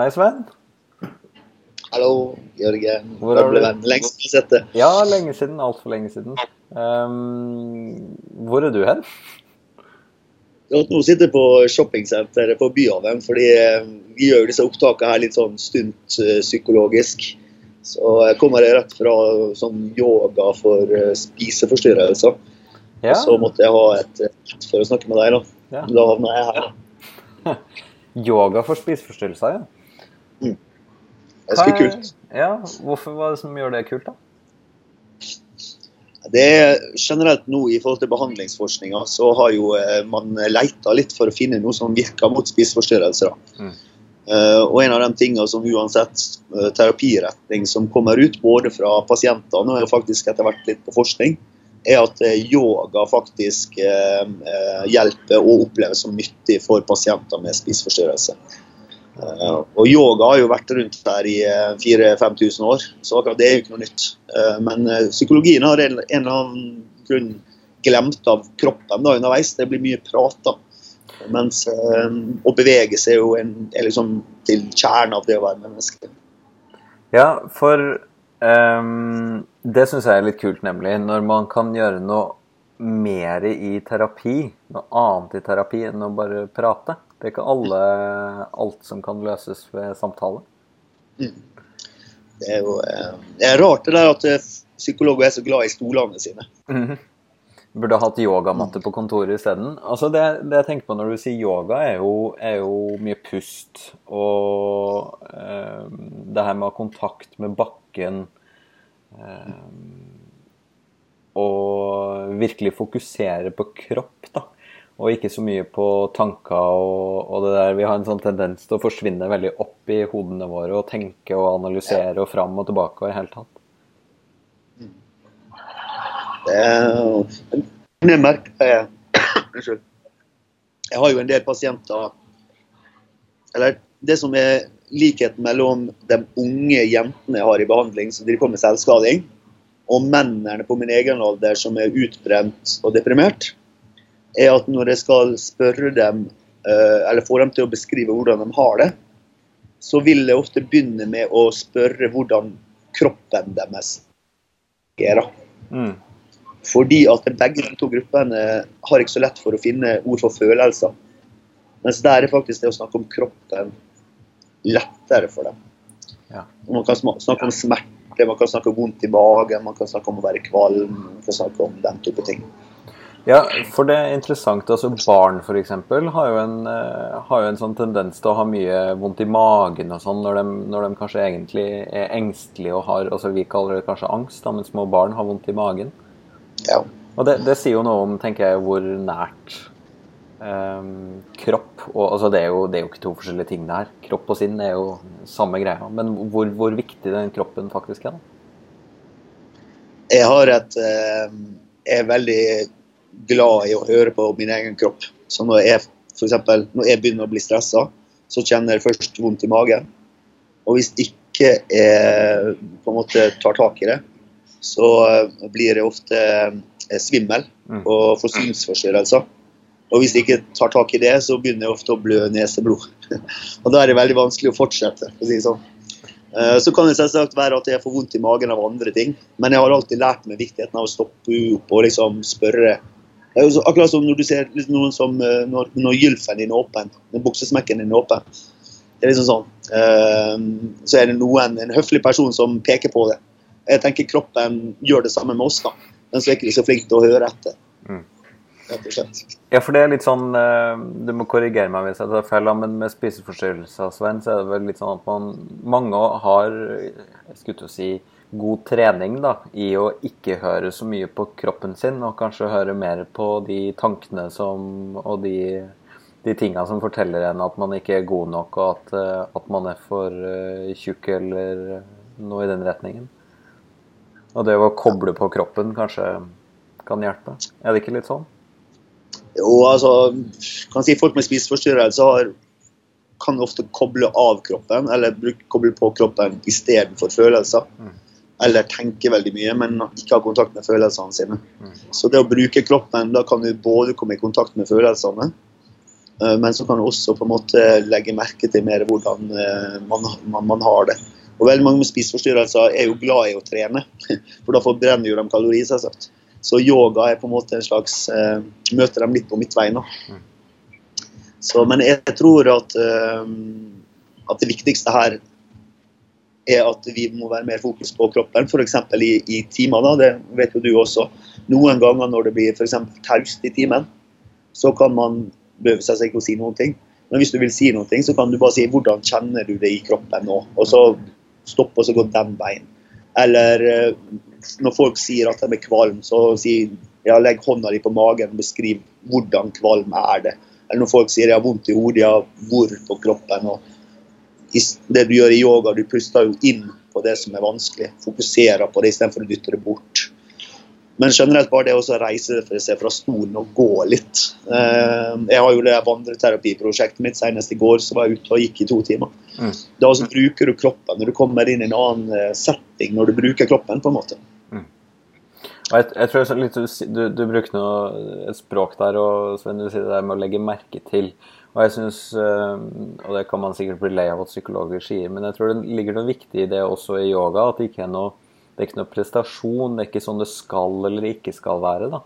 Hei, Svein. Hallo, Jørgen. Hvor Gamle du? venn. Lengst jeg har sett det. Ja, lenge siden. Altfor lenge siden. Um, hvor er du hen? Nå sitter jeg på shoppingsenteret på Byhaven, fordi eh, vi gjør disse opptakene her litt sånn stunt eh, psykologisk. Så jeg kommer rett fra sånn yoga for eh, spiseforstyrrelser. Ja, Så måtte jeg ha et et for å snakke med deg, da. Ja. Da havna jeg her. Yoga for spiseforstyrrelser, ja. Det ganske kult. Ja, Hvorfor var det som gjør det kult, da? Det er generelt nå i forhold til behandlingsforskninga, så har jo eh, man leita litt for å finne noe som virker mot spiseforstyrrelser. Mm. Uh, og en av de tingene som uansett uh, terapiretning som kommer ut både fra pasientene og faktisk etter hvert litt på forskning, er at eh, yoga faktisk uh, eh, hjelper og oppleves som nyttig for pasienter med spiseforstyrrelse. Eh, og yoga har jo vært rundt her i eh, 4000-5000 år, så akkurat det er jo ikke noe nytt. Eh, men eh, psykologien har en, eller annen grunn glemt av kroppen da underveis. Det blir mye prata. Mens eh, å bevege seg er jo en, er liksom til kjernen av det å være menneske. Ja, for um, det syns jeg er litt kult, nemlig. Når man kan gjøre noe mer i terapi, noe annet i terapi enn å bare prate. Det er ikke alle, alt som kan løses ved samtale. Det er jo eh, det er rart det der at eh, psykologer er så glad i stolene sine. Mhm. Burde ha hatt yogamatte på kontoret isteden. Altså det, det jeg tenker på når du sier yoga, er jo, er jo mye pust. Og eh, det her med å ha kontakt med bakken. Eh, og virkelig fokusere på kropp, da. Og ikke så mye på tanker og, og det der. Vi har en sånn tendens til å forsvinne veldig opp i hodene våre og tenke og analysere og fram og tilbake og i hele tatt. Det er, merker jeg Unnskyld. Jeg har jo en del pasienter Eller det som er likheten mellom de unge jentene jeg har i behandling som driver på med selvskading, og mennene på min egen alder som er utbrent og deprimert, er at når jeg skal spørre dem, eh, eller få dem til å beskrive hvordan de har det, så vil jeg ofte begynne med å spørre hvordan kroppen deres er. Mm. Fordi at begge de to gruppene har ikke så lett for å finne ord for følelser. Mens der er faktisk det å snakke om kroppen lettere for dem. Ja. Man kan snakke om smerte, man kan snakke om vondt i magen, man kan snakke om å være kvalm, man kan snakke om den type ting. Ja, for det er interessant. altså Barn eksempel, har jo en, eh, har jo en sånn tendens til å ha mye vondt i magen og sånn når de, når de kanskje egentlig er engstelige og har altså Vi kaller det kanskje angst, da, men små barn har vondt i magen. Ja. Og det, det sier jo noe om tenker jeg, hvor nært eh, kropp og altså det er, jo, det er jo ikke to forskjellige ting det her. Kropp og sinn er jo samme greia. Men hvor, hvor viktig den kroppen faktisk er. da. Jeg har et eh, Jeg er veldig glad i å høre på min egen kropp. Så når jeg, eksempel, når jeg begynner å bli stressa, så kjenner jeg først vondt i magen. Og hvis ikke jeg på en måte tar tak i det, så eh, blir jeg ofte eh, svimmel Mm. og får synsforstyrrelser. Og hvis jeg ikke tar tak i det, så begynner jeg ofte å blø neseblod. og da er det veldig vanskelig å fortsette. for å si sånn. Eh, Så kan det selvsagt være at jeg får vondt i magen av andre ting, men jeg har alltid lært meg viktigheten av å stoppe opp og liksom spørre. Er akkurat som når du ser liksom noen som eh, når, når gylfen din er åpen, når buksesmekken din er åpen. Det er liksom sånn. eh, Så er det noen, en høflig person som peker på det. Jeg tenker kroppen gjør det samme med oss, da. Men så er ikke de så flinke til å høre etter. Rett og slett. Ja, for det er litt sånn eh, Du må korrigere meg hvis jeg tar feil, men med spiseforstyrrelser, Sven, så er det vel litt sånn at man Mange har jeg skulle til å si, god trening da, i å ikke høre så mye på kroppen sin, og kanskje høre mer på de tankene som, og de, de tingene som forteller en at man ikke er god nok, og at, eh, at man er for eh, tjukk eller noe i den retningen. Og det å koble på kroppen kanskje kan hjelpe. Er det ikke litt sånn? Jo, altså, kan si Folk med spiseforstyrrelser har, kan ofte koble av kroppen, eller bruke, koble på kroppen istedenfor følelser. Mm. Eller tenke veldig mye, men ikke ha kontakt med følelsene sine. Mm. Så det å bruke kroppen, da kan du både komme i kontakt med følelsene, Eh, men så kan du også på en måte legge merke til mer hvordan man, man, man har det. Og veldig mange med spiseforstyrrelser er jo glad i å trene, for da forbrenner jo de kalorier. selvsagt. Så yoga er på en måte en slags eh, Møter dem litt på midtveien. Mm. Så, men jeg tror at, eh, at, det viktigste her er at vi må være mer fokus på kroppen, f.eks. I, i timer. Det vet jo du også. Noen ganger når det blir f.eks. taust i timen, så kan man behøve seg ikke å si noen ting. Men hvis du vil si noe, så kan du bare si 'hvordan kjenner du det i kroppen nå?' Og så stoppe og så gå den veien. Eller eh, når folk sier at de er kvalm, så si ja, legg hånda di på magen og beskriv hvordan kvalm er det. Eller når folk sier jeg har vondt i hodet, ja, hvor på kroppen. Og det du gjør i yoga, du puster jo inn på det som er vanskelig. Fokuserer på det istedenfor å dytte det bort. Men generelt bare det å reise seg fra stolen og gå litt. Eh, jeg har jo det vandreterapiprosjektet mitt. Senest i går så var jeg ute og gikk i to timer. Mm. Da bruker du kroppen når du kommer inn i en annen eh, setting, når du bruker kroppen. på en måte. Jeg, jeg, tror litt, du, du, bruker noe, et språk der, og Sven, du sier det der med å legge merke til. Og jeg synes, eh, og det kan man sikkert bli lei av at psykologer sier, men jeg tror det ligger noe viktig i det også i yoga. At det ikke er noe det er ikke noe prestasjon. Det er ikke sånn det skal eller ikke skal være. da.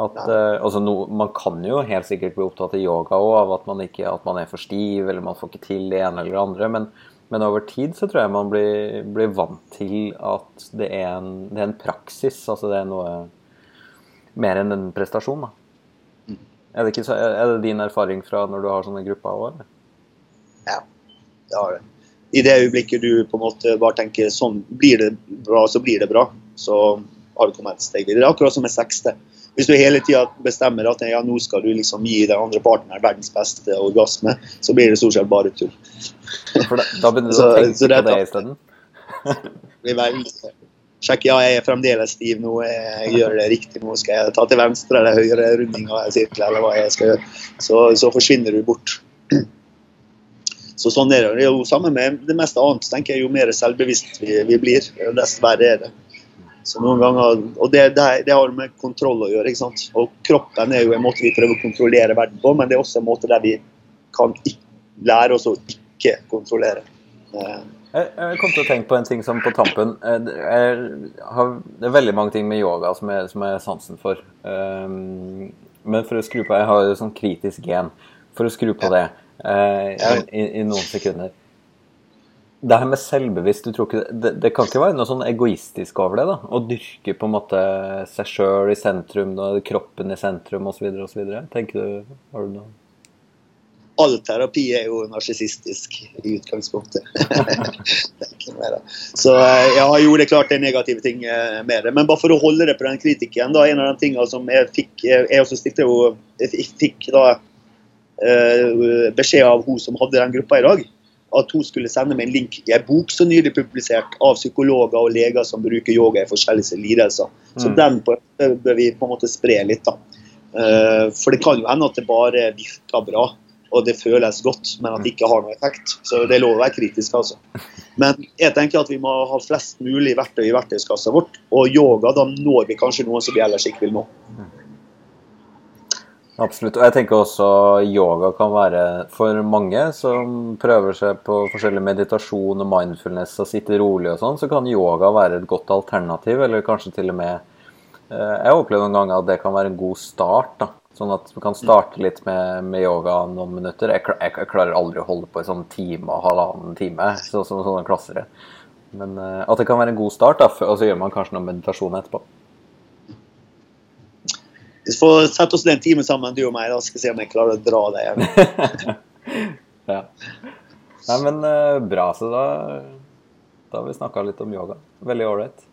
At, uh, altså no, man kan jo helt sikkert bli opptatt i yoga òg av at man, ikke, at man er for stiv eller man får ikke til det ene eller det andre. Men, men over tid så tror jeg man blir, blir vant til at det er, en, det er, en, praksis. Altså det er noe mer enn en prestasjon. da. Mm. Er det, så, er det, din erfaring fra når du har sånne grupper òg? Ja, det har det i det øyeblikket du på en måte bare tenker sånn blir det bra, så blir det bra, så har du kommet et steg videre. Det er akkurat som med sexte. Hvis du hele tida bestemmer at ja, nå skal du liksom gi den andre partneren verdens beste orgasme, så blir det stort sett bare tull. Da, da begynner du å tenke på det isteden? Sjekk, ja, jeg er fremdeles stiv nå, jeg gjør det riktig nå. Skal jeg ta til venstre eller høyre runding av sirkel, eller hva jeg skal gjøre? Så, så forsvinner du bort. Så sånn er det. Det er jo samme med det meste annet. tenker jeg Jo mer selvbevisst vi, vi blir, desto verre er det. Så noen ganger, og det, det, det, har med kontroll å gjøre. ikke sant? Og Kroppen er jo en måte vi prøver å kontrollere verden på, men det er også en måte der vi kan lære oss å ikke kontrollere. Eh. Jeg kom til å tenke på en ting som på tampen eh, har, Det er veldig mange ting med yoga som jeg, som jeg har sansen for. Um, men for å skru på Jeg har jo sånn kritisk gen. For å skru på det eh, i, i, noen sekunder. Det her med selvbevisst, du tror ikke, det, det, kan ikke være noe sånn egoistisk over det? da? Å dyrke på en måte seg sjøl i sentrum, kroppen i sentrum osv. osv. Tenker du, har du noe all terapi er jo narsissistisk i utgangspunktet. så eh, ja, jo, det er klart det er negative ting eh, med det. Men bare for å holde det på den kritikken, da, en av de tingene som jeg fikk Jeg også stilte jo, jeg fikk da Eh, beskjed av hun som hadde den gruppa i dag, at hun skulle sende meg en link i en bok som nylig publisert av psykologer og leger som bruker yoga i forskjellige lidelser. Så mm. den bør vi på en måte spre litt. da. Eh, for det kan jo hende at det bare virker bra og det føles godt, men at det ikke har noe effekt. Så det er lov å være kritisk, altså. Men jeg tenker at vi må ha flest mulig verktøy i verktøyskassa vårt. Og yoga, da når vi kanskje noen som vi ellers ikke vil nå. Absolutt. Og jeg tenker også yoga kan være for mange som prøver seg på forskjellig meditasjon og mindfulness og sitter rolig og sånn, så kan yoga være et godt alternativ, eller kanskje til og med eh, Jeg har opplevd noen ganger at det kan være en god start. da. Sånn at du kan starte litt med, med yoga noen minutter. Jeg, jeg, jeg, klarer aldri å holde på i sånn time og halvannen time, sånn som så, sånne klasser. Men uh, at det kan være en god start, da, og så gjør man kanskje noe meditasjon etterpå. Vi får sette oss en time sammen, du og meg, da skal vi se om jeg klarer å dra deg ja. Nei, men uh, bra. Så da, da har vi snakka litt om yoga. Veldig ålreit.